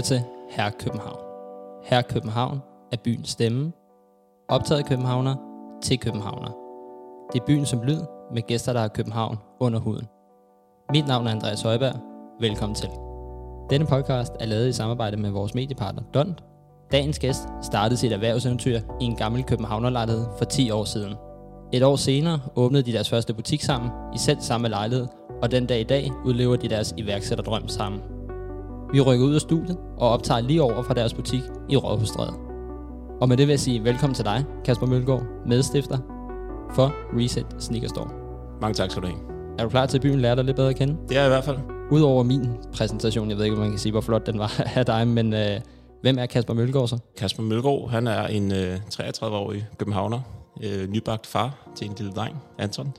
lytter til Herre København. Herre København er byens stemme, optaget københavner til københavner. Det er byen som lyd med gæster, der har København under huden. Mit navn er Andreas Højberg. Velkommen til. Denne podcast er lavet i samarbejde med vores mediepartner Dont. Dagens gæst startede sit erhvervseventyr i en gammel københavnerlejlighed for 10 år siden. Et år senere åbnede de deres første butik sammen i selv samme lejlighed, og den dag i dag udlever de deres iværksætterdrøm sammen. Vi rykker ud af studiet og optager lige over fra deres butik i Rådhusstræde. Og med det vil jeg sige velkommen til dig, Kasper Mølgaard, medstifter for Reset Sneaker Store. Mange tak skal du have. Er du klar til, at byen lærer dig lidt bedre at kende? Det er jeg i hvert fald. Udover min præsentation, jeg ved ikke, om man kan sige, hvor flot den var af dig, men øh, hvem er Kasper Mølgaard så? Kasper Mølgaard, han er en øh, 33-årig københavner, øh, nybagt far til en lille dreng, Anton,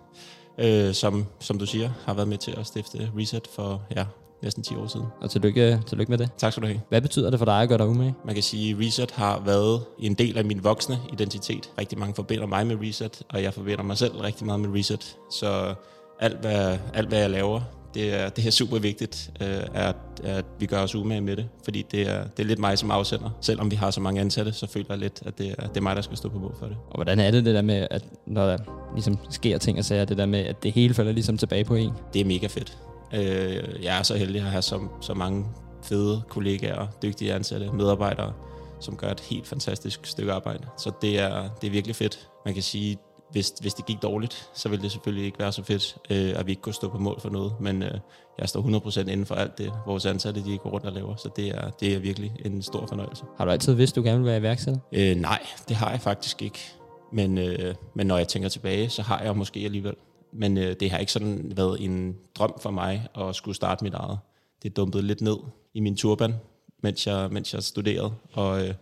øh, som, som du siger, har været med til at stifte Reset for ja, næsten 10 år siden. Og tillykke, tillykke med det. Tak skal du have. Hvad betyder det for dig at gøre dig umage? Man kan sige, at Reset har været en del af min voksne identitet. Rigtig mange forbinder mig med Reset, og jeg forbinder mig selv rigtig meget med Reset. Så alt, hvad, alt, hvad jeg laver, det er, det er super vigtigt, øh, at, at vi gør os umage med det, fordi det er, det er lidt mig som afsender. Selvom vi har så mange ansatte, så føler jeg lidt, at det er, det er mig, der skal stå på mål for det. Og hvordan er det det der med, at når der ligesom sker ting og sager, det der med, at det hele falder ligesom tilbage på en? Det er mega fedt. Øh, jeg er så heldig at have så, så mange fede kollegaer, dygtige ansatte, medarbejdere, som gør et helt fantastisk stykke arbejde. Så det er, det er virkelig fedt. Man kan sige, hvis, hvis det gik dårligt, så ville det selvfølgelig ikke være så fedt, øh, at vi ikke kunne stå på mål for noget. Men øh, jeg står 100% inden for alt det, vores ansatte de går rundt og laver. Så det er, det er virkelig en stor fornøjelse. Har du altid vidst, du gerne vil være iværksætter? Øh, nej, det har jeg faktisk ikke. Men, øh, men når jeg tænker tilbage, så har jeg måske alligevel. Men øh, det har ikke sådan været en drøm for mig at skulle starte mit eget. Det dumpede lidt ned i min turban, mens jeg, mens jeg studerede. Og, øh,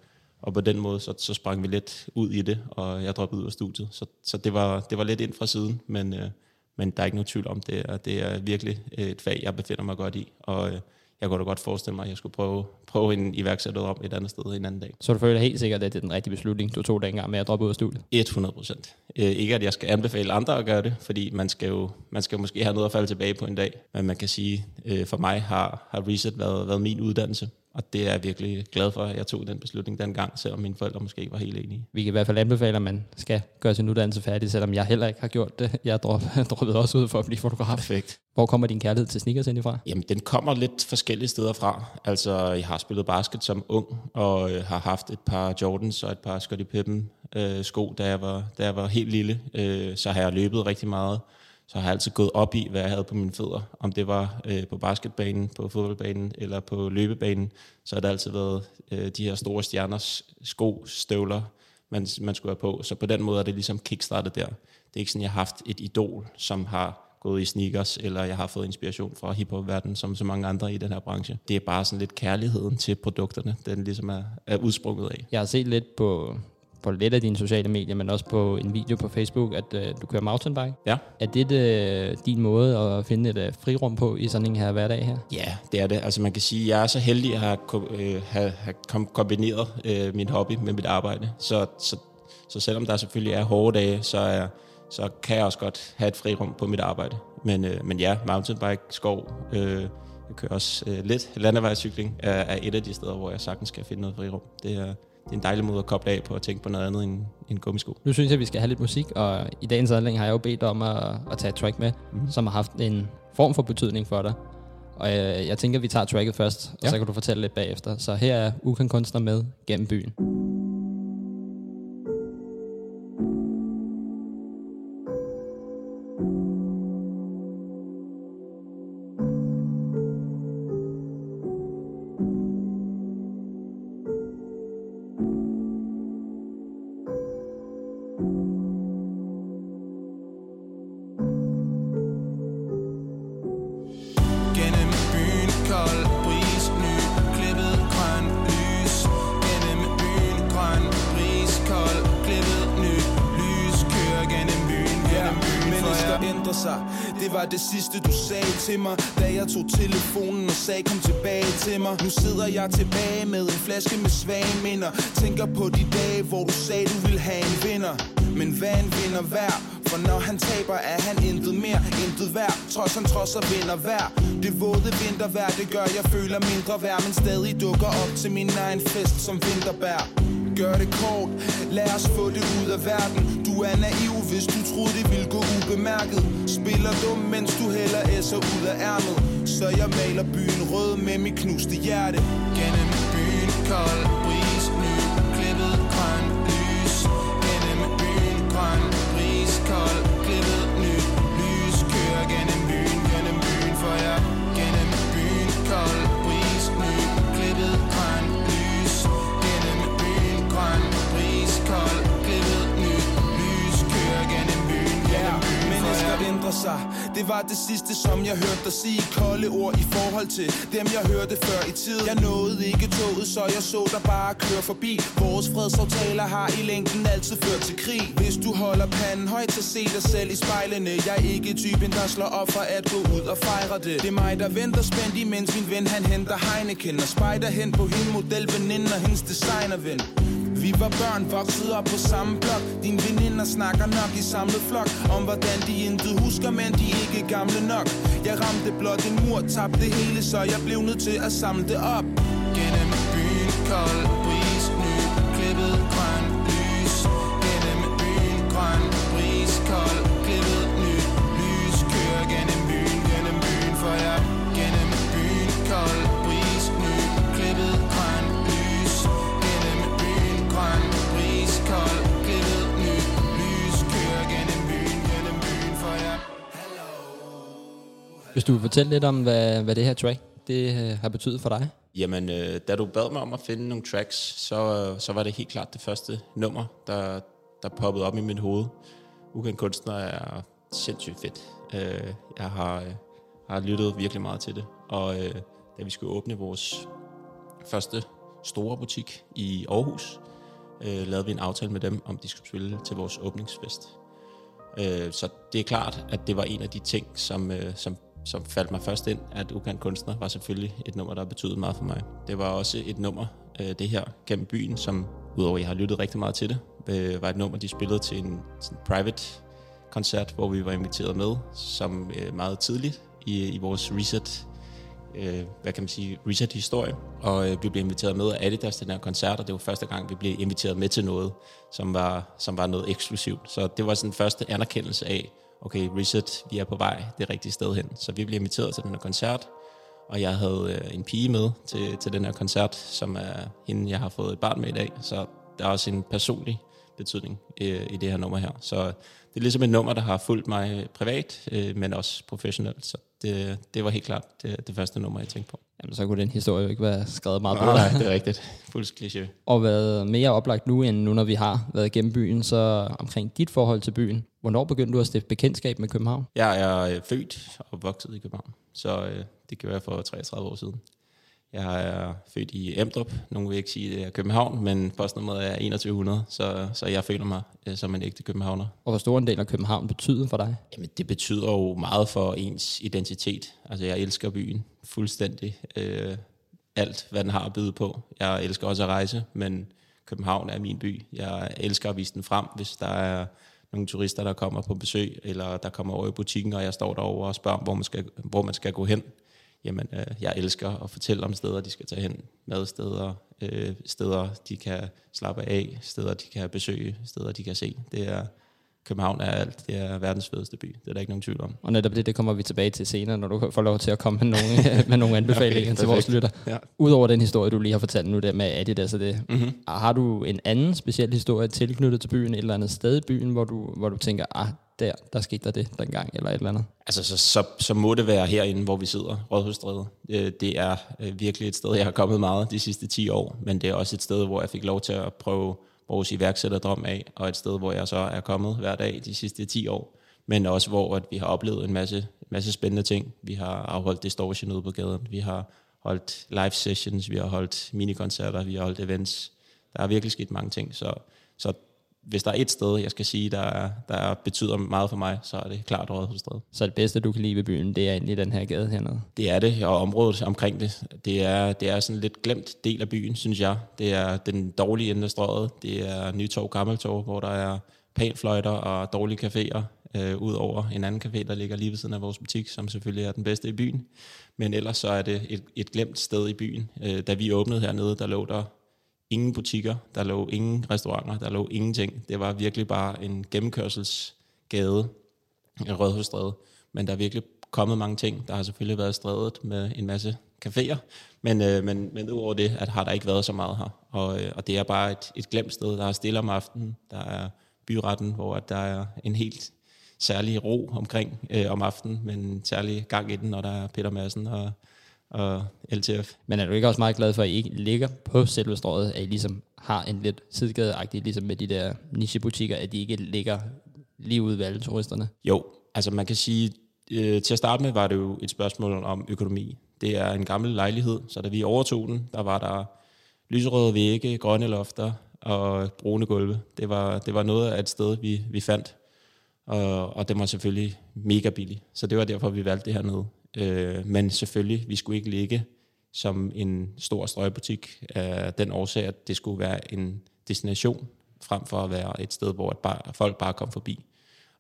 og på den måde, så, så sprang vi lidt ud i det, og jeg droppede ud af studiet. Så, så det, var, det var lidt ind fra siden, men, øh, men der er ikke nogen tvivl om, det og det er virkelig et fag, jeg befinder mig godt i. Og øh, jeg kunne da godt forestille mig, at jeg skulle prøve, prøve en iværksætter om et andet sted en anden dag. Så du føler helt sikkert, at det er den rigtige beslutning, du tog dengang med at droppe ud af studiet? 100 procent. Øh, ikke at jeg skal anbefale andre at gøre det, fordi man skal jo man skal måske have noget at falde tilbage på en dag. Men man kan sige, øh, for mig har, har Reset været, været min uddannelse. Og det er jeg virkelig glad for, at jeg tog den beslutning dengang, selvom mine forældre måske ikke var helt enige. Vi kan i hvert fald anbefale, at man skal gøre sin uddannelse færdig, selvom jeg heller ikke har gjort det. Jeg droppet også ud for at blive fotograf. Perfekt. Hvor kommer din kærlighed til sneakers ind ifra? Jamen, den kommer lidt forskellige steder fra. Altså, jeg har spillet basket som ung, og øh, har haft et par Jordans og et par Scottie Pippen øh, sko, da jeg, var, da jeg var helt lille. Øh, så har jeg løbet rigtig meget så har jeg altid gået op i, hvad jeg havde på mine fødder. Om det var øh, på basketbanen, på fodboldbanen eller på løbebanen, så har det altid været øh, de her store stjerners sko, støvler, man, man skulle have på. Så på den måde er det ligesom kickstartet der. Det er ikke sådan, jeg har haft et idol, som har gået i sneakers, eller jeg har fået inspiration fra hiphop-verdenen, som så mange andre i den her branche. Det er bare sådan lidt kærligheden til produkterne, den ligesom er, er udsprunget af. Jeg har set lidt på på lidt af dine sociale medier, men også på en video på Facebook, at øh, du kører mountainbike. Ja. Er det øh, din måde at finde et øh, frirum på i sådan en her hverdag her? Ja, det er det. Altså man kan sige, at jeg er så heldig at have, øh, have, have kombineret øh, min hobby med mit arbejde. Så, så, så selvom der selvfølgelig er hårde dage, så, er, så kan jeg også godt have et frirum på mit arbejde. Men, øh, men ja, mountainbike, skov, øh, jeg kører også øh, lidt landevejscykling, er, er et af de steder, hvor jeg sagtens kan finde noget frirum. Det er, det er en dejlig måde at koble af på at tænke på noget andet end, end gummisko. Nu synes jeg, at vi skal have lidt musik, og i dagens anledning har jeg jo bedt om at, at tage et track med, mm. som har haft en form for betydning for dig. Og jeg, jeg tænker, at vi tager tracket først, og ja. så kan du fortælle lidt bagefter. Så her er Ukan Kunstner med Gennem byen. Det var det sidste du sagde til mig Da jeg tog telefonen og sagde kom tilbage til mig. Nu sidder jeg tilbage med en flaske med svage minder Tænker på de dage hvor du sagde du ville have en vinder. Men hvad en vinder værd? For når han taber, er han intet mere, intet værd. Trods han trods og vinder hver. Det våde vintervejr, det gør jeg føler mindre værd. Men stadig dukker op til min egen fest som vinterbær. Gør det kort, lad os få det ud af verden. Du er naiv, hvis du troede det ville gå ubemærket. Spiller dum, mens du hælder S'er ud af ærmet. Så jeg maler byen rød med mit knuste hjerte. Gennem byen kold. Ændrer sig. Det var det sidste som jeg hørte dig sige. Kolde ord i forhold til dem jeg hørte før i tiden. Jeg nåede ikke toget så jeg så dig bare køre forbi. Vores fredsaftaler har i længden altid ført til krig. Hvis du holder panden højt så se dig selv i spejlene. Jeg er ikke typen der slår op for at gå ud og fejre det. Det er mig der venter spændt imens min ven han henter Heineken. Og spejder hen på hende modelveninde og hendes designerven vi var børn, voksede op på samme blok. Din veninder snakker nok i samlet flok Om hvordan de intet husker, men de er ikke gamle nok. Jeg ramte blot en mur, tabte hele Så jeg blev nødt til at samle det op. Gennem byen, kold. Hvis du vil fortælle lidt om, hvad, hvad det her track det øh, har betydet for dig. Jamen, øh, da du bad mig om at finde nogle tracks, så, øh, så var det helt klart det første nummer, der, der poppede op i mit hoved. Ukendt kunstner er sindssygt fedt. Øh, jeg har, øh, har lyttet virkelig meget til det, og øh, da vi skulle åbne vores første store butik i Aarhus, øh, lavede vi en aftale med dem, om de skulle spille til vores åbningsfest. Øh, så det er klart, at det var en af de ting, som, øh, som, som faldt mig først ind, at Ukendt Kunstner var selvfølgelig et nummer, der betød meget for mig. Det var også et nummer, øh, det her, gennem byen, som udover at jeg har lyttet rigtig meget til det, øh, var et nummer, de spillede til en sådan private koncert, hvor vi var inviteret med, som øh, meget tidligt i, i vores reset øh, hvad kan man sige, reset-historie. Og øh, vi blev inviteret med af Adidas til den her koncert, og det var første gang, vi blev inviteret med til noget, som var, som var noget eksklusivt. Så det var sådan den første anerkendelse af, okay, Richard, vi er på vej det rigtige sted hen. Så vi blev inviteret til den her koncert, og jeg havde øh, en pige med til, til den her koncert, som er hende, jeg har fået et barn med i dag. Så der er også en personlig betydning øh, i det her nummer her. Så det er ligesom et nummer, der har fulgt mig privat, øh, men også professionelt. Så det, det var helt klart det, det første nummer, jeg tænkte på. Jamen, så kunne den historie jo ikke være skrevet meget bedre. nej, det er rigtigt. Fuldt kliché. Og været mere oplagt nu, end nu, når vi har været gennem byen, så omkring dit forhold til byen. Hvornår begyndte du at stifte bekendtskab med København? Jeg er øh, født og vokset i København, så øh, det gjorde jeg for 33 år siden. Jeg er født i Emdrup. Nogle vil ikke sige, at det er København, men postnummeret er 2100, så, så jeg føler mig øh, som en ægte københavner. Og hvor stor en del af København betyder for dig? Jamen, det betyder jo meget for ens identitet. Altså, jeg elsker byen fuldstændig. Øh, alt, hvad den har at byde på. Jeg elsker også at rejse, men København er min by. Jeg elsker at vise den frem, hvis der er nogle turister, der kommer på besøg, eller der kommer over i butikken, og jeg står derovre og spørger, hvor man skal, hvor man skal gå hen. Jamen, øh, jeg elsker at fortælle om steder, de skal tage hen. Madsteder, øh, steder, de kan slappe af, steder, de kan besøge, steder, de kan se. Det er, København er alt. Det er verdens fedeste by. Det er der ikke nogen tvivl om. Og netop det, det kommer vi tilbage til senere, når du får lov til at komme med nogle, med nogle anbefalinger Okay, til vores lytter. Ja. Udover den historie, du lige har fortalt nu der med Adidas og det, Mm-hmm. har du en anden speciel historie tilknyttet til byen, et eller andet sted i byen, hvor du, hvor du tænker, ah, der, der skete der det dengang, eller et eller andet? Altså, så, så, så må det være herinde, hvor vi sidder, Rådhusstræde. Øh, det er øh, virkelig et sted, jeg har kommet meget de sidste 10 år, men det er også et sted, hvor jeg fik lov til at prøve vores iværksætterdrøm af, og et sted, hvor jeg så er kommet hver dag de sidste 10 år, men også hvor at vi har oplevet en masse, masse spændende ting. Vi har afholdt distortion ude på gaden, vi har holdt live sessions, vi har holdt minikoncerter, vi har holdt events. Der er virkelig sket mange ting, så, så hvis der er et sted, jeg skal sige, der, er- der betyder meget for mig, så er det klart Rådhusstræde. Så det bedste, du kan lide ved byen, det er egentlig den her gade hernede. Det er det, og området omkring det. Det er, det er sådan en lidt glemt del af byen, synes jeg. Det er den dårlige ende af strøget. Det er Nytorv Gammeltorv, hvor der er panfløjter og dårlige caféer. øh, ud over en anden café, der ligger lige ved siden af vores butik, som selvfølgelig er den bedste i byen. Men ellers så er det et, et glemt sted i byen. Øh, da vi åbnede hernede, der lå der ingen butikker, der lå ingen restauranter, der lå ingenting. Det var virkelig bare en gennemkørselsgade, en rødhusstræde. Men der er virkelig kommet mange ting. Der har selvfølgelig været strædet med en masse caféer, men, øh, men, men udover det at har der ikke været så meget her. Og, øh, og det er bare et, et glemt sted. Der er stille om aftenen, der er byretten, hvor der er en helt særlig ro omkring øh, om aftenen, men en særlig gang i den, når der er Peter Madsen og, og LTF. Men er du ikke også meget glad for, at I ikke ligger på selve strået, at I ligesom har en lidt sidegadeagtig, ligesom med de der nichebutikker, at de ikke ligger lige ude ved alle turisterne? Jo, altså man kan sige, øh, til at starte med var det jo et spørgsmål om økonomi. Det er en gammel lejlighed, så da vi overtog den, der var der lyserøde vægge, grønne lofter og brune gulve. Det var, det var noget af et sted, vi, vi fandt, og, og det var selvfølgelig mega billig. Så det var derfor, vi valgte det her nede. Øh, men selvfølgelig, vi skulle ikke ligge som en stor strøgbutik af den årsag, at det skulle være en destination, frem for at være et sted, hvor bare, folk bare kom forbi.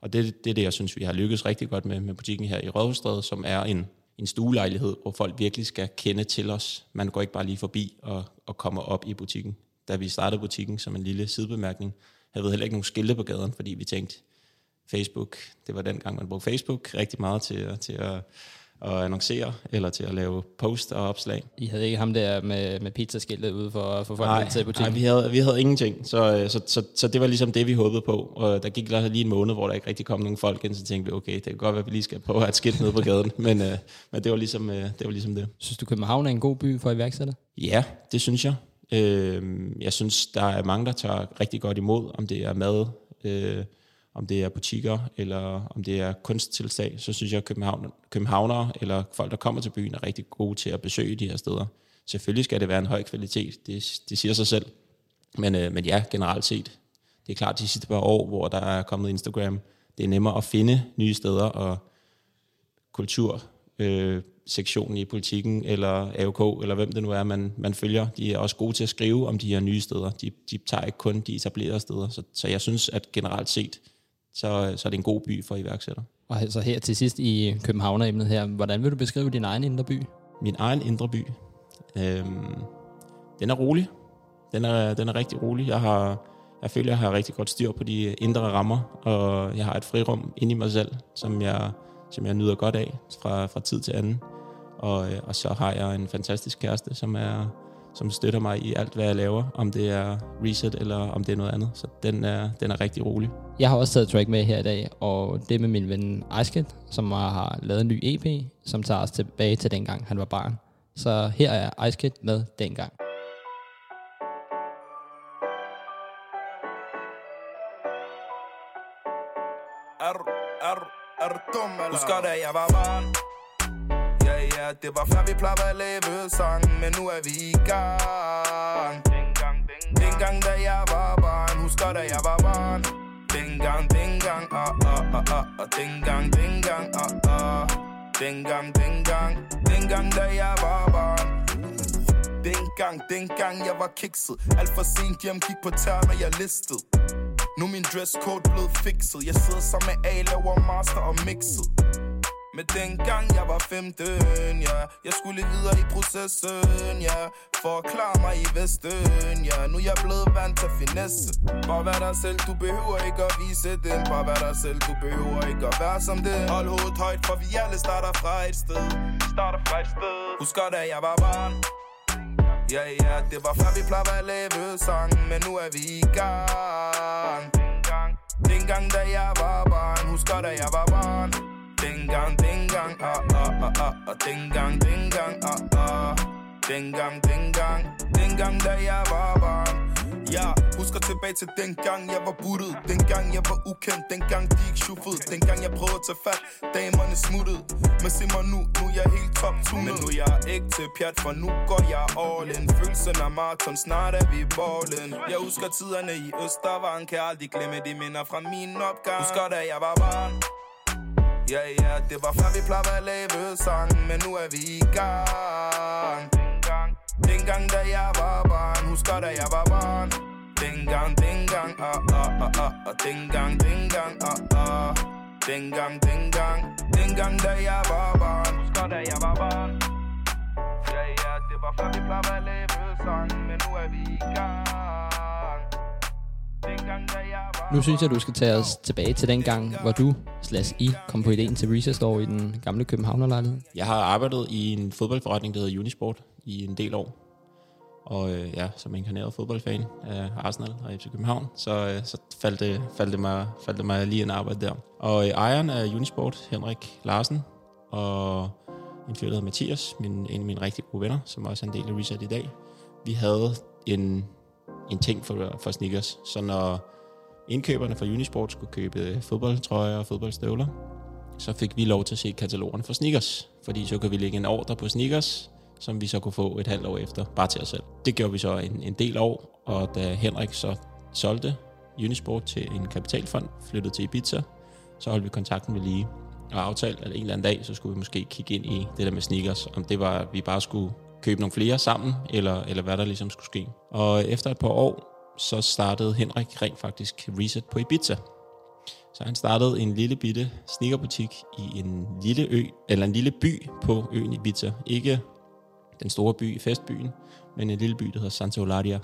Og det, det er det, jeg synes, vi har lykkes rigtig godt med, med butikken her i Rådhusstræde, som er en, en stuelejlighed, hvor folk virkelig skal kende til os. Man går ikke bare lige forbi og, og kommer op i butikken. Da vi startede butikken som en lille sidebemærkning, havde vi heller ikke nogen skilte på gaden, fordi vi tænkte, Facebook, det var dengang, man brugte Facebook rigtig meget til, til at at annoncere, eller til at lave post og opslag. I havde ikke ham der med, med pizzaskiltet ude for, for folk nej, til butikken? Nej, vi havde, vi havde ingenting, så, så, så, så det var ligesom det, vi håbede på. Og der gik lige en måned, hvor der ikke rigtig kom nogen folk ind, så tænkte vi, okay, det kan godt være, at vi lige skal prøve at have et skilt nede på gaden, men, øh, men det, var ligesom, øh, det var ligesom det. Synes du, København er en god by for iværksætter? Ja, det synes jeg. Øh, jeg synes, der er mange, der tager rigtig godt imod, om det er mad, øh, om det er butikker, eller om det er kunsttilsag, så synes jeg, at København, københavnere eller folk, der kommer til byen, er rigtig gode til at besøge de her steder. Selvfølgelig skal det være en høj kvalitet, det, det siger sig selv. Men, øh, men ja, generelt set. Det er klart, de sidste par år, hvor der er kommet Instagram, det er nemmere at finde nye steder, og kultur, øh, sektionen i politikken, eller AOK, eller hvem det nu er, man, man følger, de er også gode til at skrive om de her nye steder. De, de tager ikke kun de etablerede steder. Så, så jeg synes, at generelt set, så, så er det en god by for iværksætter. Og altså her til sidst i Københavner-emnet her, hvordan vil du beskrive din egen indre by? Min egen indre by? Øhm, den er rolig. Den er, den er rigtig rolig. Jeg har, jeg føler, jeg har rigtig godt styr på de indre rammer, og jeg har et frirum inde i mig selv, som jeg, som jeg nyder godt af fra, fra tid til anden. Og, og så har jeg en fantastisk kæreste, som er som støtter mig i alt, hvad jeg laver, om det er reset eller om det er noget andet. Så den er, den er rigtig rolig. Jeg har også taget track med her i dag, og det er med min ven Aisket, som har lavet en ny EP, som tager os tilbage til dengang han var barn. Så her er Aisket med dengang. Er, er, er dum, eller? Husker da jeg var barn ja, det var før vi plejede at lave sang. Men nu er vi i gang. Dengang, dengang da jeg var barn Husker da jeg var barn. Dengang, dengang, ah, ah, ah, ah, ah. Dengang, dengang, ah, ah. Dengang, dengang, dengang da jeg var barn. Dengang, dengang jeg var kikset. Alt for sent hjem, gik på tær, når jeg listede. Nu min dresscode blevet fikset. Jeg sidder sammen med A, laver master og mixet men dengang jeg var 15, ja. Jeg skulle videre i processen, ja. For at klare mig i Vesten, ja. Nu er jeg blevet vant til finesse. Bare vær dig selv, du behøver ikke at vise dem Bare vær dig selv, du behøver ikke at være som det Hold hovedet højt, for vi alle starter fra et sted. Starter fra et sted. Husker da jeg var barn. Ja, ja, det var før vi plejede at lave sang Men nu er vi i gang. Dengang da jeg var barn. Husker da jeg var barn dengang, gang, gang, ah ah ah ah, ah. Dengang, gang, gang, ah ah. dengang, gang, dengang, gang, gang, da jeg var barn. Ja, husker tilbage til dengang jeg var buttet. Dengang jeg var ukendt, dengang de ikke shuffede Dengang jeg prøvede at tage fat, damerne smuttede. Men se mig nu, nu er jeg helt top tunet Men nu er jeg ikke til pjat, for nu går jeg all in. Følelsen af maraton, snart er vi ballen. Jeg husker tiderne i Østervang Kan aldrig glemme de minder fra min opgang. Husker da jeg var barn. Ja, ja, det var før vi plejede at lave sang Men nu er vi i gang. Dengang da jeg var barn Husker da jeg var barn. Dengang, dengang, ah, ah, ah, ah. Dengang, dengang, ah, ah. Dengang, dengang, dengang da jeg var barn Husker da jeg var barn. Ja, ja, det var før vi plejede at lave sang Men nu er vi i gang. Nu synes jeg, du skal tage os tilbage til den gang, hvor du slash I kom på ideen til Research Store i den gamle Københavnerlejlighed. Jeg har arbejdet i en fodboldforretning, der hedder Unisport, i en del år. Og øh, ja, som inkarneret fodboldfan af Arsenal og FC København, så, øh, så faldt, det, faldt, det mig, faldt det mig lige en arbejde der. Og øh, ejeren af Unisport, Henrik Larsen, og en fyr, der hedder Mathias, min, en af mine rigtig gode venner, som også er en del af Reset i dag. Vi havde en, en ting for, for sneakers, så når indkøberne fra Unisport skulle købe fodboldtrøjer og fodboldstøvler, så fik vi lov til at se katalogerne for sneakers, fordi så kunne vi lægge en ordre på sneakers, som vi så kunne få et halvt år efter, bare til os selv. Det gjorde vi så en, en del år, og da Henrik så solgte Unisport til en kapitalfond, flyttede til Ibiza, så holdt vi kontakten ved lige og aftalte, at en eller anden dag, så skulle vi måske kigge ind i det der med sneakers, om det var, at vi bare skulle købe nogle flere sammen, eller, eller hvad der ligesom skulle ske. Og efter et par år, så startede Henrik rent faktisk Reset på Ibiza. Så han startede en lille bitte sneakerbutik i en lille ø, eller en lille by på øen Ibiza. Ikke den store by, festbyen, men en lille by, der hedder Santa Eulalia.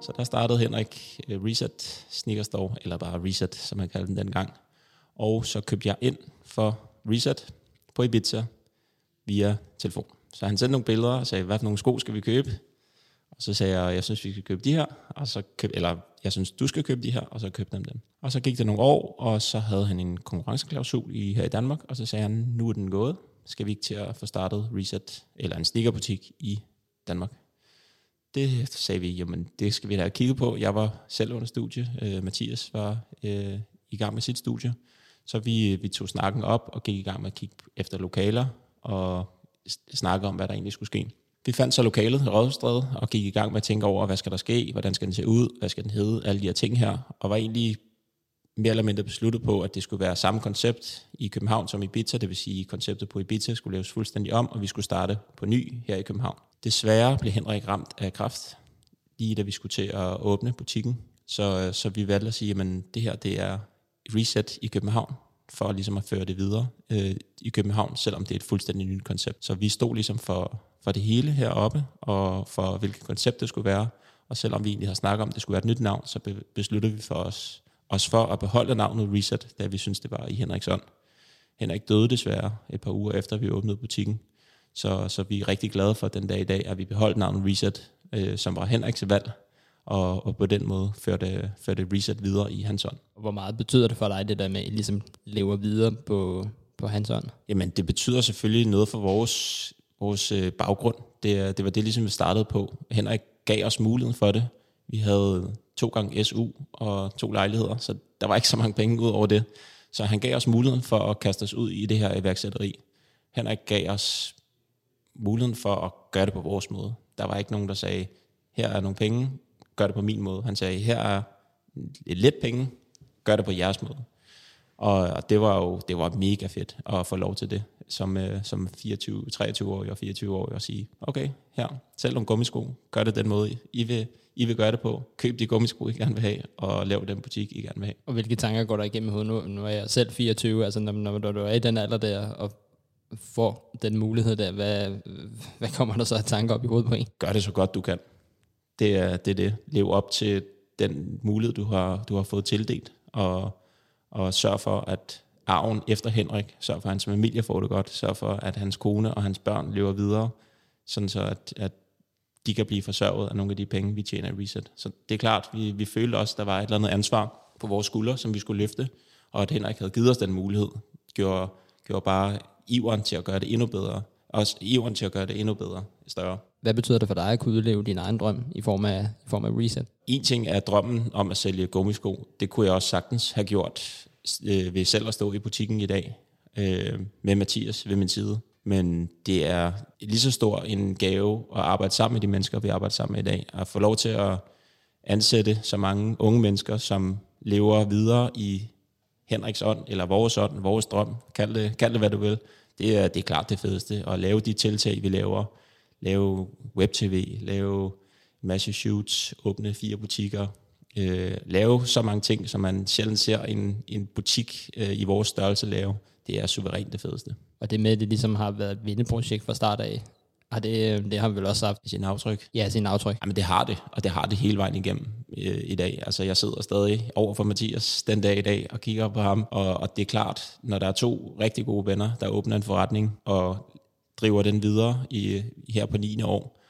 Så der startede Henrik øh, Reset Sneaker Store, eller bare Reset, som han kaldte den dengang. Og så købte jeg ind for Reset på Ibiza via telefon. Så han sendte nogle billeder og sagde, hvad for nogle sko skal vi købe? Og så sagde jeg, jeg synes, vi skal købe de her, og så køb, eller jeg synes, du skal købe de her, og så købte dem dem. Og så gik det nogle år, og så havde han en konkurrenceklausul i, her i Danmark, og så sagde han, nu er den gået, skal vi ikke til at få startet Reset, eller en sneakerbutik i Danmark. Det sagde vi, jamen det skal vi da have kigget på. Jeg var selv under studie, øh, Mathias var øh, i gang med sit studie, så vi, vi tog snakken op og gik i gang med at kigge efter lokaler, og snakke om, hvad der egentlig skulle ske. Vi fandt så lokalet i Rådhusstræde og gik i gang med at tænke over, hvad skal der ske, hvordan skal den se ud, hvad skal den hedde, alle de her ting her, og var egentlig mere eller mindre besluttet på, at det skulle være samme koncept i København som i Ibiza, det vil sige, at konceptet på Ibiza skulle laves fuldstændig om, og vi skulle starte på ny her i København. Desværre blev Henrik ramt af kraft, lige da vi skulle til at åbne butikken, så, så vi valgte at sige, at det her det er reset i København, for ligesom at føre det videre øh, i København, selvom det er et fuldstændig nyt koncept. Så vi stod ligesom for, for det hele heroppe, og for hvilket koncept det skulle være. Og selvom vi egentlig har snakket om, at det skulle være et nyt navn, så be, besluttede vi for os, os for at beholde navnet Reset, da vi synes det var i Henriks ånd. Henrik døde desværre et par uger efter, vi åbnede butikken. Så, så vi er rigtig glade for den dag i dag, at vi beholdt navnet Reset, øh, som var Henriks valg, og, og på den måde førte, førte Reset videre i hans ånd. Hvor meget betyder det for dig, det der med, at I ligesom lever videre på, på hans ånd? Jamen, det betyder selvfølgelig noget for vores, vores øh, baggrund. Det, det var det, ligesom vi startede på. Henrik gav os muligheden for det. Vi havde to gange SU og to lejligheder, så der var ikke så mange penge ud over det. Så han gav os muligheden for at kaste os ud i det her iværksætteri. Henrik gav os muligheden for at gøre det på vores måde. Der var ikke nogen, der sagde, her er nogle penge, gør det på min måde. Han sagde, her er et let penge, gør det på jeres måde. Og det var jo det var mega fedt at få lov til det, som, øh, som 24, 23-årig og 24-årig, at sige, okay, her, selv nogle gummisko, gør det den måde, I vil, I vil gøre det på. Køb de gummisko, I gerne vil have, og lav den butik, I gerne vil have. Og hvilke tanker går der igennem hovedet nu? Nu er jeg selv 24, altså når, når du er i den alder der, og får den mulighed der, hvad, hvad kommer der så af tanker op i hovedet på en? Gør det så godt, du kan. Det er det. Er det. Lev op til den mulighed, du har, du har fået tildelt, og, og sørg for, at arven efter Henrik, sørg for, at hans familie får det godt, sørg for, at hans kone og hans børn lever videre, sådan så at, at de kan blive forsørget af nogle af de penge, vi tjener i Reset. Så det er klart, vi, vi følte også, at der var et eller andet ansvar på vores skuldre, som vi skulle løfte, og at Henrik havde givet os den mulighed, gjorde, gjorde bare iveren til at gøre det endnu bedre, også iveren til at gøre det endnu bedre, større. Hvad betyder det for dig at kunne udleve din egen drøm i form af, i form af reset? En ting er drømmen om at sælge gummisko. Det kunne jeg også sagtens have gjort øh, ved selv at stå i butikken i dag øh, med Mathias ved min side. Men det er lige så stor en gave at arbejde sammen med de mennesker, vi arbejder sammen med i dag. At få lov til at ansætte så mange unge mennesker, som lever videre i Henriks ånd, eller vores ånd, vores drøm, kald det, kald det hvad du vil. Det er, det er klart det fedeste, at lave de tiltag, vi laver. Lave web-tv, lave en masse shoots, åbne fire butikker, øh, lave så mange ting, som man sjældent ser en, en butik øh, i vores størrelse lave. Det er suverænt det fedeste. Og det med, at det ligesom har været et vindeprojekt fra start af, har det, det har vi vel også haft. Sin aftryk. Ja, sin aftryk. Jamen det har det, og det har det hele vejen igennem øh, i dag. Altså jeg sidder stadig over for Mathias den dag i dag og kigger på ham, og, og det er klart, når der er to rigtig gode venner, der åbner en forretning og driver den videre i, her på 9. år,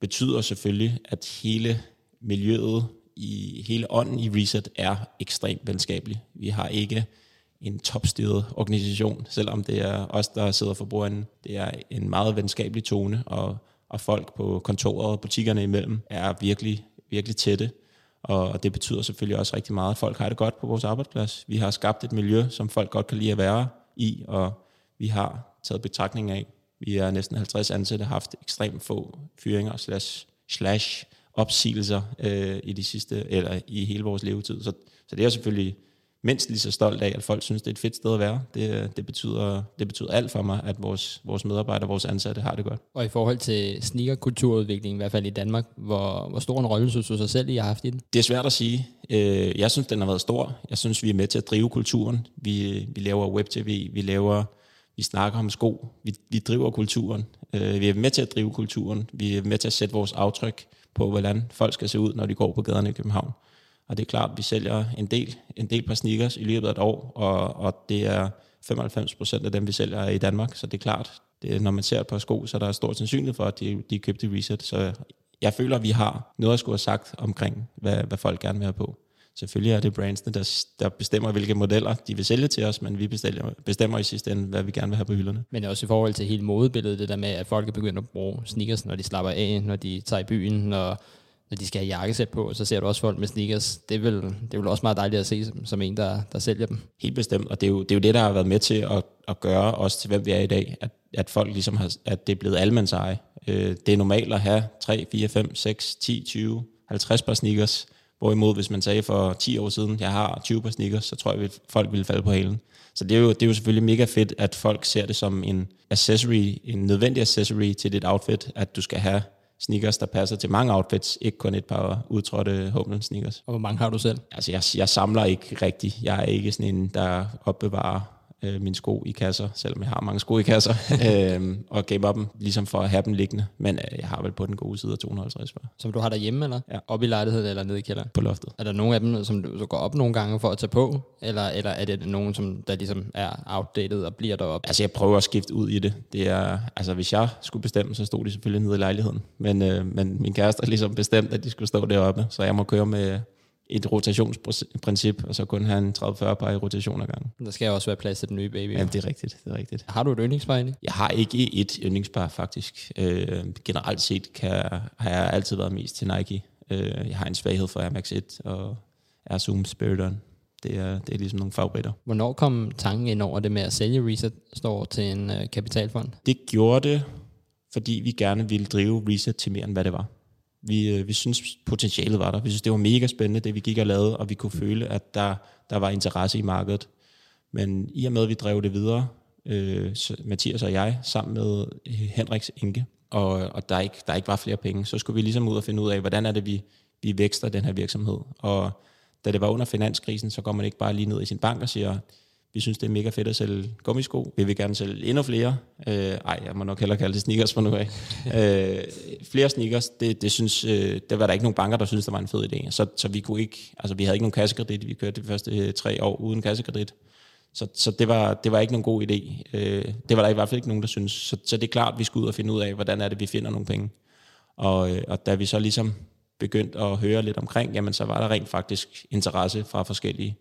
betyder selvfølgelig, at hele miljøet, i hele ånden i Reset er ekstremt venskabelig. Vi har ikke en topstyret organisation, selvom det er os, der sidder for bordenden. Det er en meget venskabelig tone, og, og folk på kontoret og butikkerne imellem er virkelig, virkelig tætte. Og det betyder selvfølgelig også rigtig meget, at folk har det godt på vores arbejdsplads. Vi har skabt et miljø, som folk godt kan lide at være i, og vi har taget betragtning af. Vi er næsten 50 ansatte, har haft ekstremt få fyringer slash, slash opsigelser øh, i de sidste, eller i hele vores levetid. Så, så det er selvfølgelig mindst lige så stolt af, at folk synes, det er et fedt sted at være. Det, det, betyder, det betyder alt for mig, at vores, vores medarbejdere, vores ansatte har det godt. Og i forhold til sneakerkulturudviklingen, i hvert fald i Danmark, hvor, hvor stor en rolle synes du sig selv, I har haft i den? Det er svært at sige. Øh, jeg synes, den har været stor. Jeg synes, vi er med til at drive kulturen. Vi, vi laver web-tv, vi laver vi snakker om sko, vi, vi driver kulturen, øh, vi er med til at drive kulturen, vi er med til at sætte vores aftryk på, hvordan folk skal se ud, når de går på gaderne i København. Og det er klart, at vi sælger en del, en del par sneakers i løbet af et år, og, og det er 95 procent af dem, vi sælger i Danmark, så det er klart, det, når man ser et par sko, så er der stor sandsynlighed for, at de, de er købt i Reset. Så jeg føler, at vi har noget at skulle have sagt omkring, hvad, hvad folk gerne vil have på. Selvfølgelig er det brandsene, der, der bestemmer, hvilke modeller de vil sælge til os, men vi bestemmer, bestemmer i sidste ende, hvad vi gerne vil have på hylderne. Men også i forhold til hele modebilledet, det der med, at folk er begyndt at bruge sneakers, når de slapper af, når de tager i byen, når, når de skal have jakkesæt på, så ser du også folk med sneakers. Det er vel, det er vel også meget dejligt at se som, en, der, der sælger dem. Helt bestemt, og det er, jo, det er jo det, der har været med til at, at gøre os til, hvem vi er i dag. At, at folk ligesom har, at det er blevet almands eje. Øh, det er normalt at have 3, 4, 5, 6, 10, 20, 50 par sneakers, Hvorimod, hvis man sagde for 10 år siden, jeg har 20 par sneakers, så tror jeg, at folk ville falde på halen. Så det er, jo, det er jo selvfølgelig mega fedt, at folk ser det som en accessory, en nødvendig accessory til dit outfit, at du skal have sneakers, der passer til mange outfits, ikke kun et par udtrådte Humlen sneakers. Og hvor mange har du selv? Altså, jeg, jeg samler ikke rigtigt. Jeg er ikke sådan en, der opbevarer øh, mine sko i kasser, selvom jeg har mange sko i kasser, øh, og gemmer dem, ligesom for at have dem liggende. Men øh, jeg har vel på den gode side af 250 par. Som du har derhjemme, eller? Ja. Op i lejligheden, eller nede i kælderen? På loftet. Er der nogle af dem, som du, du går op nogle gange for at tage på, eller, eller er det nogen, som der ligesom er outdated og bliver deroppe? Altså, jeg prøver at skifte ud i det. det er, altså, hvis jeg skulle bestemme, så stod de selvfølgelig nede i lejligheden. Men, øh, men min kæreste har ligesom bestemt, at de skulle stå deroppe, så jeg må køre med et rotationsprincip, og så kun have en 30-40 par i rotation ad gangen. Der skal også være plads til den nye baby. Ja, det er rigtigt, det er rigtigt. Har du et yndlingspar egentlig? Jeg har ikke et yndlingspar faktisk. Øh, generelt set kan, har jeg altid været mest til Nike. Øh, jeg har en svaghed for Air Max 1 og Air Zoom Spirit det er, det er ligesom nogle favoritter. Hvornår kom tanken ind over det med at sælge Reset Store til en øh, kapitalfond? Det gjorde det, fordi vi gerne ville drive Reset til mere end hvad det var. Vi, øh, vi synes potentialet var der. Vi synes, det var mega spændende, det vi gik og lavede, og vi kunne føle, at der, der var interesse i markedet. Men i og med, at vi drev det videre, øh, Mathias og jeg, sammen med øh, Henriks Inge, og, og der, ikke, der ikke var flere penge, så skulle vi ligesom ud og finde ud af, hvordan er det, vi, vi vækster den her virksomhed. Og da det var under finanskrisen, så går man ikke bare lige ned i sin bank og siger, vi synes, det er mega fedt at sælge gummisko. Vi vil gerne sælge endnu flere. Øh, ej, jeg må nok hellere kalde det sneakers for nu af. øh, flere sneakers, det, det, synes, øh, det var der ikke nogen banker, der synes det var en fed idé. Så, så vi kunne ikke, altså vi havde ikke nogen kassekredit. Vi kørte de første øh, tre år uden kassekredit. Så, så det, var, det var ikke nogen god idé. Øh, det var der i hvert fald ikke nogen, der synes. Så, så det er klart, at vi skal ud og finde ud af, hvordan er det, vi finder nogle penge. Og, øh, og da vi så ligesom begyndte at høre lidt omkring, jamen så var der rent faktisk interesse fra forskellige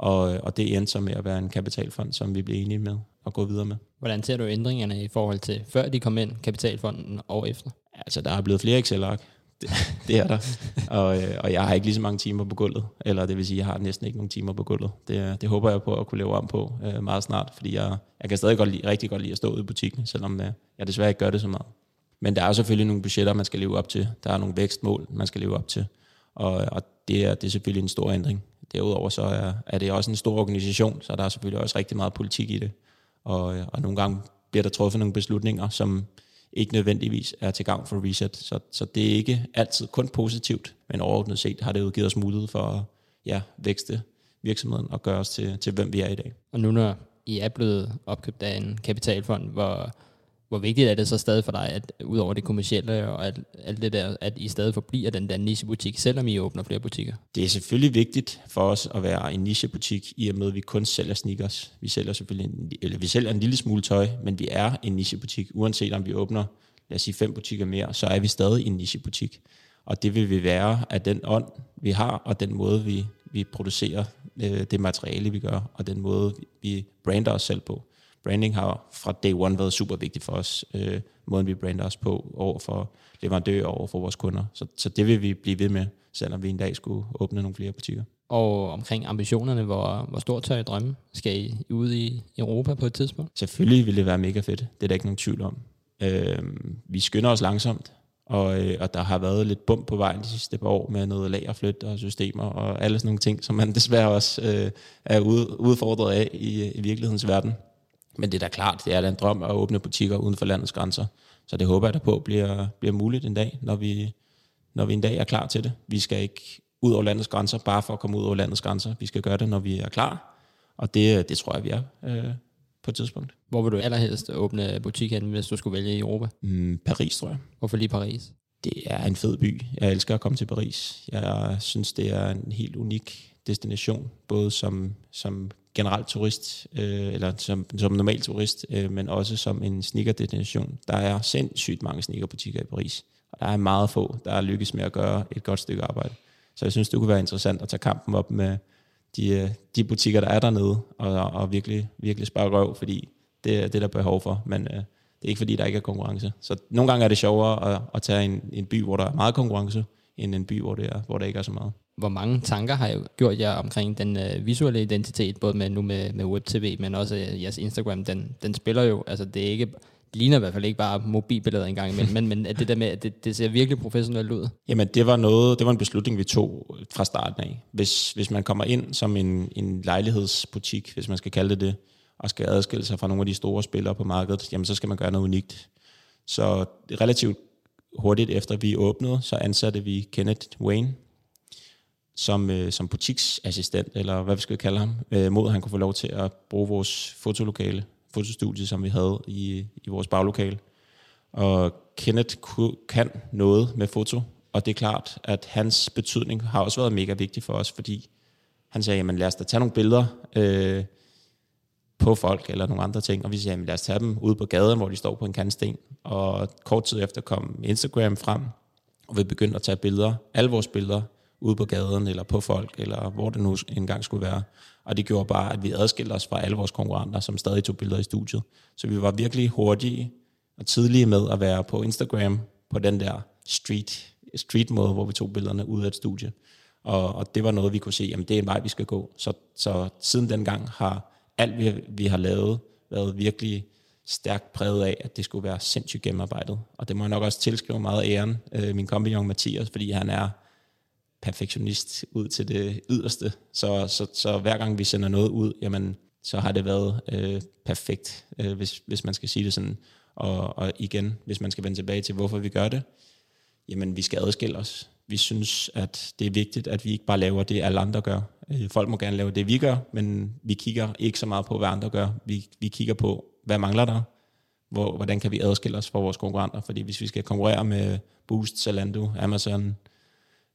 og, og det endte så med at være en kapitalfond, som vi blev enige med at gå videre med. Hvordan ser du ændringerne i forhold til før de kom ind, kapitalfonden og efter? Altså, der er blevet flere Excel-ark. Det, det er der. og, øh, og jeg har ikke lige så mange timer på gulvet. Eller det vil sige, jeg har næsten ikke nogen timer på gulvet. Det, det håber jeg på at kunne leve om på øh, meget snart, fordi jeg, jeg kan stadig godt lide, rigtig godt lide at stå ude i butikken, selvom øh, jeg desværre ikke gør det så meget. Men der er selvfølgelig nogle budgetter, man skal leve op til. Der er nogle vækstmål, man skal leve op til. Og, og det, er, det er selvfølgelig en stor ændring. Derudover så er, er det også en stor organisation, så der er selvfølgelig også rigtig meget politik i det. Og, og nogle gange bliver der truffet nogle beslutninger, som ikke nødvendigvis er til gavn for Reset. Så, så det er ikke altid kun positivt, men overordnet set har det jo givet os mulighed for at ja, vækste virksomheden og gøre os til, til, hvem vi er i dag. Og nu når I er blevet opkøbt af en kapitalfond, hvor, hvor vigtigt er det så stadig for dig, at udover det kommercielle og alt, alt det der, at I stadig forbliver den der nichebutik, selvom I åbner flere butikker? Det er selvfølgelig vigtigt for os at være en nichebutik, i og med at vi kun sælger sneakers. Vi sælger selvfølgelig en, eller vi sælger en lille smule tøj, men vi er en nichebutik. Uanset om vi åbner, lad os sige, fem butikker mere, så er vi stadig en nichebutik. Og det vil vi være af den ånd, vi har, og den måde, vi, vi producerer øh, det materiale, vi gør, og den måde, vi brander os selv på. Branding har fra day one været super vigtigt for os, øh, måden vi brander os på over for leverandører over for vores kunder. Så, så det vil vi blive ved med, selvom vi en dag skulle åbne nogle flere butikker. Og omkring ambitionerne, hvor, hvor stort tør I drømme? Skal I ud i Europa på et tidspunkt? Selvfølgelig vil det være mega fedt. Det er der ikke nogen tvivl om. Øh, vi skynder os langsomt, og, øh, og der har været lidt bump på vejen de sidste par år med noget lagerflyt og systemer og alle sådan nogle ting, som man desværre også øh, er udfordret af i, i virkelighedens verden. Men det er da klart, det er da en drøm at åbne butikker uden for landets grænser. Så det håber jeg da på bliver, bliver muligt en dag, når vi, når vi en dag er klar til det. Vi skal ikke ud over landets grænser, bare for at komme ud over landets grænser. Vi skal gøre det, når vi er klar. Og det, det tror jeg, vi er øh, på et tidspunkt. Hvor vil du allerhelst åbne butik hen, hvis du skulle vælge i Europa? Mm, Paris, tror jeg. Hvorfor lige Paris? Det er en fed by. Jeg elsker at komme til Paris. Jeg synes, det er en helt unik destination, både som, som generelt turist, øh, eller som, som normal turist, øh, men også som en sneaker-destination. Der er sindssygt mange sneakerbutikker i Paris, og der er meget få, der er lykkes med at gøre et godt stykke arbejde. Så jeg synes, det kunne være interessant at tage kampen op med de, øh, de butikker, der er dernede, og, og virkelig, virkelig spare røv, fordi det er det, der er behov for, men øh, det er ikke fordi, der ikke er konkurrence. Så nogle gange er det sjovere at, at tage en, en by, hvor der er meget konkurrence, end en by, hvor, det er, hvor der ikke er så meget hvor mange tanker har jeg gjort jer omkring den øh, visuelle identitet, både med nu med, med WebTV, men også øh, jeres Instagram, den, den spiller jo, altså det er ikke, det ligner i hvert fald ikke bare mobilbilleder engang imellem, men, men at det der med, at det, det ser virkelig professionelt ud. Jamen det var noget, det var en beslutning, vi tog fra starten af. Hvis, hvis man kommer ind som en, en lejlighedsbutik, hvis man skal kalde det det, og skal adskille sig fra nogle af de store spillere på markedet, jamen så skal man gøre noget unikt. Så relativt hurtigt efter vi åbnede, så ansatte vi Kenneth Wayne, som, øh, som butiksassistent, eller hvad vi skal kalde ham, øh, mod at han kunne få lov til at bruge vores fotolokale, fotostudie, som vi havde i, i vores baglokale. Og Kenneth kan noget med foto, og det er klart, at hans betydning har også været mega vigtig for os, fordi han sagde, jamen lad os da tage nogle billeder øh, på folk eller nogle andre ting, og vi sagde, jamen lad os tage dem ud på gaden, hvor de står på en kantsten. Og kort tid efter kom Instagram frem, og vi begyndte at tage billeder, alle vores billeder, ude på gaden, eller på folk, eller hvor det nu engang skulle være. Og det gjorde bare, at vi adskilte os fra alle vores konkurrenter, som stadig tog billeder i studiet. Så vi var virkelig hurtige og tidlige med at være på Instagram på den der street, street måde, hvor vi tog billederne ud af et studie. Og, og det var noget, vi kunne se, jamen det er en vej, vi skal gå. Så, så siden dengang har alt, vi, vi har lavet, været virkelig stærkt præget af, at det skulle være sindssygt gennemarbejdet. Og det må jeg nok også tilskrive meget æren, øh, min kompagnon Mathias, fordi han er perfektionist ud til det yderste. Så, så, så hver gang vi sender noget ud, jamen, så har det været øh, perfekt, øh, hvis, hvis man skal sige det sådan. Og, og igen, hvis man skal vende tilbage til, hvorfor vi gør det, jamen vi skal adskille os. Vi synes, at det er vigtigt, at vi ikke bare laver det, alle andre gør. Øh, folk må gerne lave det, vi gør, men vi kigger ikke så meget på, hvad andre gør. Vi, vi kigger på, hvad mangler der? Hvor, hvordan kan vi adskille os fra vores konkurrenter? Fordi hvis vi skal konkurrere med Boost, Zalando, Amazon,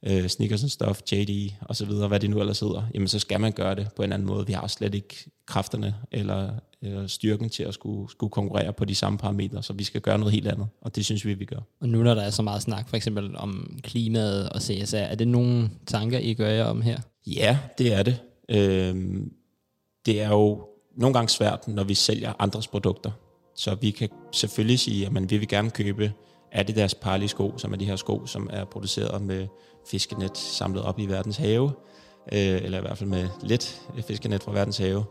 øh, Snickers and Stuff, JD og så videre, hvad det nu ellers hedder, jamen så skal man gøre det på en anden måde. Vi har slet ikke kræfterne eller, eller styrken til at skulle, skulle konkurrere på de samme parametre, så vi skal gøre noget helt andet, og det synes vi, vi gør. Og nu når der er så meget snak for eksempel om klimaet og CSR, er det nogle tanker, I gør jer om her? Ja, det er det. Øhm, det er jo nogle gange svært, når vi sælger andres produkter. Så vi kan selvfølgelig sige, at vi vil gerne købe Adidas Parley sko, som er de her sko, som er produceret med fiskenet samlet op i verdens have, øh, eller i hvert fald med lidt fiskenet fra verdens have.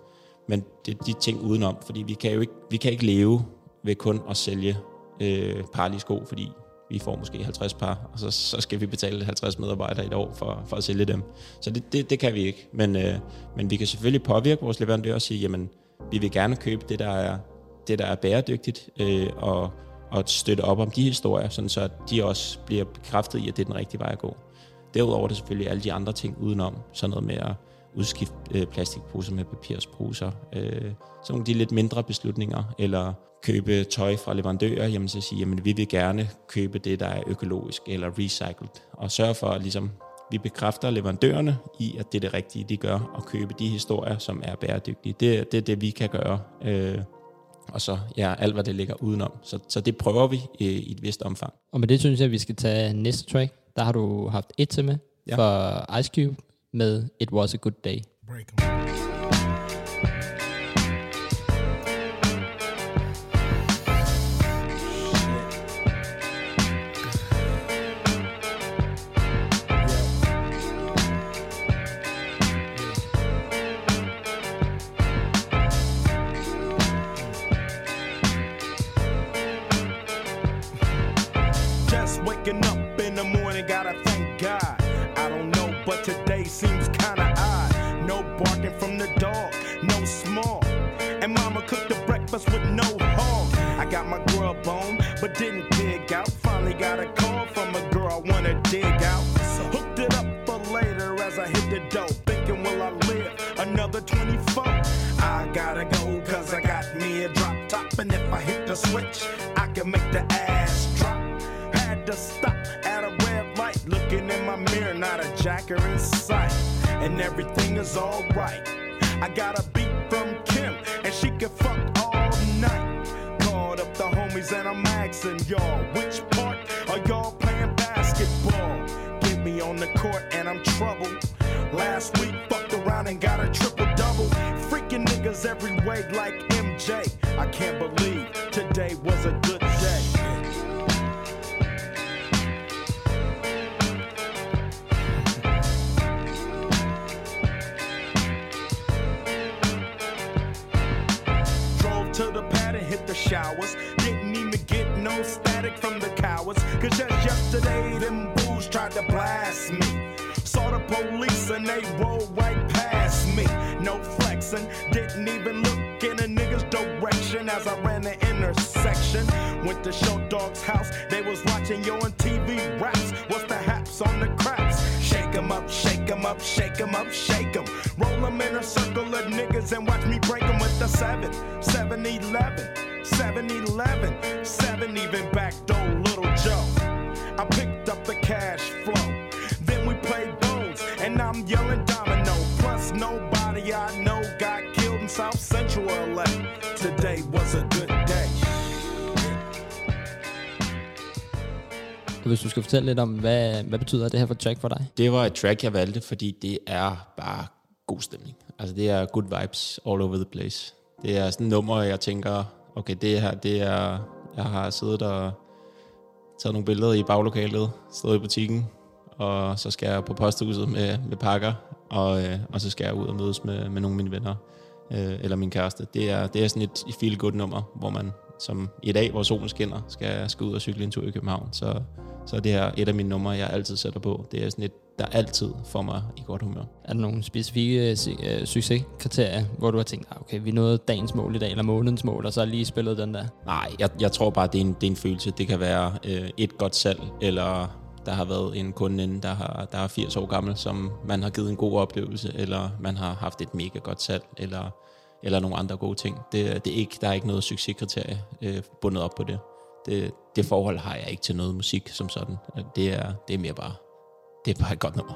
Men det er de ting udenom, fordi vi kan jo ikke, vi kan ikke leve ved kun at sælge øh, parlige sko, fordi vi får måske 50 par, og så, så skal vi betale 50 medarbejdere i et år for, for at sælge dem. Så det, det, det kan vi ikke. Men, øh, men vi kan selvfølgelig påvirke vores leverandører og sige, jamen, vi vil gerne købe det, der er, det, der er bæredygtigt, øh, og, og støtte op om de historier, sådan så de også bliver bekræftet i, at det er den rigtige vej at gå. Derudover er det selvfølgelig alle de andre ting udenom, sådan noget med at udskifte øh, plastikposer med papirsposer, øh, sådan nogle af de lidt mindre beslutninger, eller købe tøj fra leverandører, jamen så sige, jamen vi vil gerne købe det, der er økologisk eller recycled, og sørge for, at ligesom, vi bekræfter leverandørerne i, at det er det rigtige, de gør, og købe de historier, som er bæredygtige. Det, det er det, vi kan gøre. Øh, og så ja, alt, hvad det ligger udenom. Så, så det prøver vi i, i et vist omfang. Og med det synes jeg, at vi skal tage næste track. Der har du haft et til med Ja. for Ice Cube med It Was A Good Day. Break. Switch, I can make the ass drop. Had to stop at a red light, looking in my mirror, not a jacker in sight. And everything is alright. I got a beat from Kim, and she can fuck all night. Called up the homies, and I'm asking y'all, which part are y'all playing basketball? Get me on the court, and I'm troubled. Last week, fucked around and got a triple double. Freaking niggas every way like MJ. I can't believe today was a good day. Drove to the pad and hit the showers. Didn't even get no static from the cowards. Cause just yesterday, them fools tried to blast me. Saw the police and they rolled right past me. No flexing, didn't even look in a nigga's direction as I ran the intersection. Went to Show Dog's house, they was watching yo on TV raps. What's the haps on the craps? Shake 'em up, shake 'em up, shake 'em up, shake 'em. Roll 'em in a circle of niggas and watch me break 'em with the 7, 7 11, 7 11, 7 even back door, little Joe. I picked up the cash flow. Then we played bones, and I'm yelling hvis du skal fortælle lidt om, hvad, hvad betyder det her for track for dig? Det var et track, jeg valgte, fordi det er bare god stemning. Altså det er good vibes all over the place. Det er sådan et nummer, jeg tænker, okay, det her, det er... Jeg har siddet og taget nogle billeder i baglokalet, stået i butikken, og så skal jeg på posthuset med, med pakker, og, øh, og så skal jeg ud og mødes med, med nogle af mine venner, øh, eller min kæreste. Det er, det er sådan et feel good nummer, hvor man som i dag, hvor solen skinner, skal, skal ud og cykle en tur i København. Så, så er det her et af mine numre, jeg altid sætter på. Det er sådan et, der altid får mig i godt humør. Er der nogle specifikke øh, succeskriterier, hvor du har tænkt, ah, okay, vi nåede dagens mål i dag, eller månedens mål, og så lige spillet den der? Nej, jeg, jeg tror bare, det er, en, det er en følelse. Det kan være øh, et godt salg, eller der har været en kunde inde, der, har, der er 80 år gammel, som man har givet en god oplevelse, eller man har haft et mega godt salg, eller, eller nogle andre gode ting. Det, det er ikke, der er ikke noget succeskriterie øh, bundet op på det. det. Det forhold har jeg ikke til noget musik som sådan. Det er, det er mere bare, det er bare et godt nummer.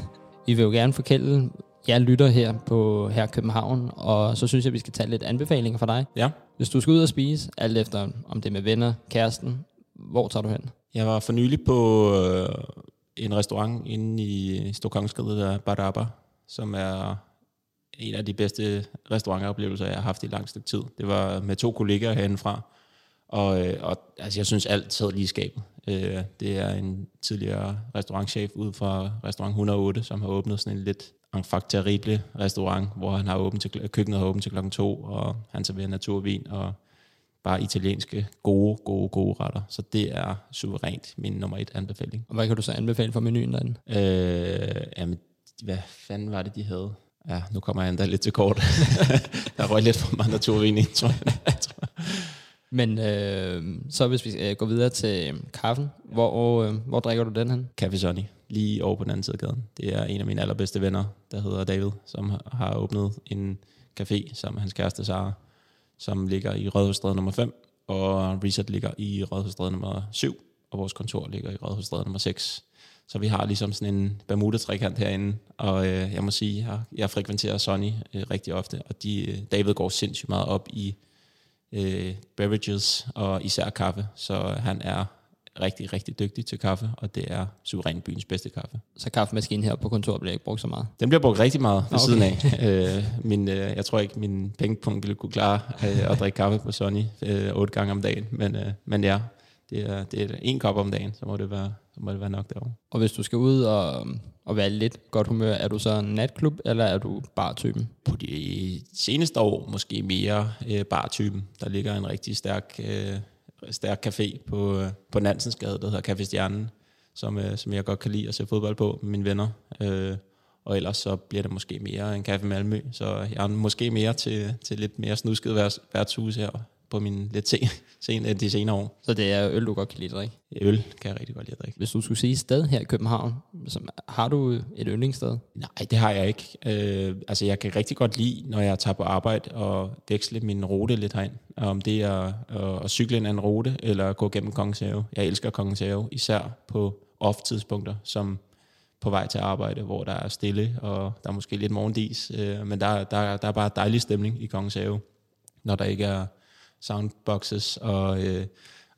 Vi vil jo gerne forkælde jer lytter her på her København, og så synes jeg, vi skal tage lidt anbefalinger fra dig. Ja. Hvis du skal ud og spise, alt efter om det er med venner, kæresten, hvor tager du hen? Jeg var for nylig på øh, en restaurant inde i Storkongsgade, der er Baraba, som er en af de bedste restaurantoplevelser, jeg har haft i lang stykke tid. Det var med to kollegaer herindefra, og, øh, og altså, jeg synes alt sad lige i skabet. Øh, det er en tidligere restaurantchef ude fra restaurant 108, som har åbnet sådan en lidt enfant terrible restaurant, hvor han har åbent til, køkkenet har åbent til klokken to, og han serverer naturvin, og bare italienske gode, gode, gode retter. Så det er suverænt min nummer et anbefaling. Og hvad kan du så anbefale for menuen derinde? Øh, jamen, hvad fanden var det, de havde? Ja, nu kommer jeg endda lidt til kort. der røg lidt for meget naturvin i, tror jeg. Men øh, så hvis vi øh, går videre til kaffen, hvor, øh, hvor drikker du den hen? Café Sonny, lige over på den anden side af gaden. Det er en af mine allerbedste venner, der hedder David, som har åbnet en café sammen med hans kæreste Sara, som ligger i Rødhusstræde nummer 5, og Reset ligger i Rådhusstræde nummer 7, og vores kontor ligger i Rådhusstræde nummer 6. Så vi har ligesom sådan en Bermuda-trekant herinde, og øh, jeg må sige, jeg, jeg frekventerer Sonny øh, rigtig ofte, og de, øh, David går sindssygt meget op i øh, beverages, og især kaffe, så han er rigtig, rigtig dygtig til kaffe, og det er suverænt byens bedste kaffe. Så kaffemaskinen her på kontoret bliver ikke brugt så meget? Den bliver brugt rigtig meget ved okay. siden af. øh, min, øh, jeg tror ikke, min pengepunkt ville kunne klare øh, at drikke kaffe på Sonny øh, otte gange om dagen, men, øh, men ja, det er, det er en kop om dagen, så må det være, må det være nok derovre. Og hvis du skal ud og, og være lidt godt humør, er du så en natklub, eller er du bartypen? På de seneste år måske mere øh, bartypen. Der ligger en rigtig stærk, øh, stærk café på, øh, på Nansensgade, der hedder Café Stjernen, som, øh, som jeg godt kan lide at se fodbold på med mine venner. Øh, og ellers så bliver det måske mere en Café Malmø, så jeg er måske mere til, til lidt mere snusket værtshus her på min lidt sen, sen, de senere år. Så det er øl, du godt kan lide at drikke? Øl kan jeg rigtig godt lide at drikke. Hvis du skulle sige sted her i København, så har du et yndlingssted? Nej, det har jeg ikke. Øh, altså jeg kan rigtig godt lide, når jeg tager på arbejde og veksle min rute lidt herind. Om det er at, at cykle en anden rute, eller gå gennem Kongens Have. Jeg elsker Kongens Have, især på off-tidspunkter, som på vej til arbejde, hvor der er stille, og der er måske lidt morgendis, øh, men der, der, der er bare dejlig stemning i Kongens Have, når der ikke er soundboxes og, øh,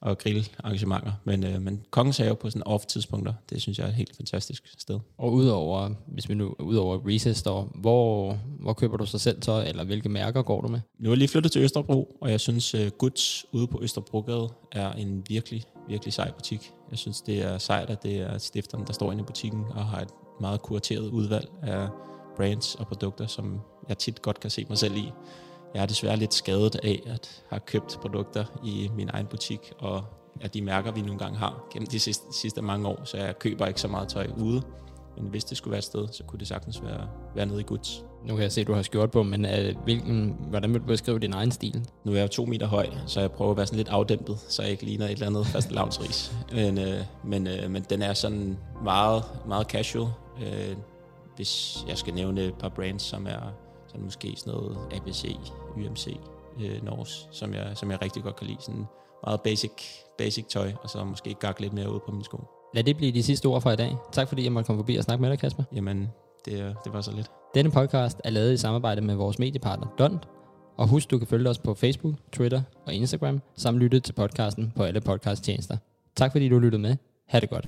og grillarrangementer. Men, øh, men Kongens Have på sådan off-tidspunkter, det synes jeg er et helt fantastisk sted. Og udover, hvis vi nu udover Recess Store, hvor, hvor køber du så selv tøj, eller hvilke mærker går du med? Nu er jeg lige flyttet til Østerbro, og jeg synes, uh, Goods ude på Østerbrogade er en virkelig, virkelig sej butik. Jeg synes, det er sejt, at det er stifteren, der står inde i butikken og har et meget kurateret udvalg af brands og produkter, som jeg tit godt kan se mig selv i. Jeg er desværre lidt skadet af at have købt produkter i min egen butik, og at de mærker, vi nogle gange har gennem de sidste, sidste mange år, så jeg køber ikke så meget tøj ude. Men hvis det skulle være et sted, så kunne det sagtens være, være nede i Guds. Nu kan jeg se, at du har skjort på, men uh, hvilken, hvordan vil du beskrive din egen stil? Nu er jeg to meter høj, så jeg prøver at være sådan lidt afdæmpet, så jeg ikke ligner et eller andet fast lavnsris. Men, uh, men, uh, men den er sådan meget, meget casual. Uh, hvis jeg skal nævne et par brands, som er så måske sådan noget ABC, UMC, øh, Norse, som jeg, som jeg rigtig godt kan lide. Sådan meget basic, basic tøj, og så måske gak lidt mere ud på mine sko. Lad det blive de sidste ord fra i dag. Tak fordi jeg måtte komme forbi og snakke med dig, Kasper. Jamen, det, det var så lidt. Denne podcast er lavet i samarbejde med vores mediepartner Dont. Og husk, du kan følge os på Facebook, Twitter og Instagram, samt lytte til podcasten på alle podcasttjenester. Tak fordi du lyttede med. Ha' det godt.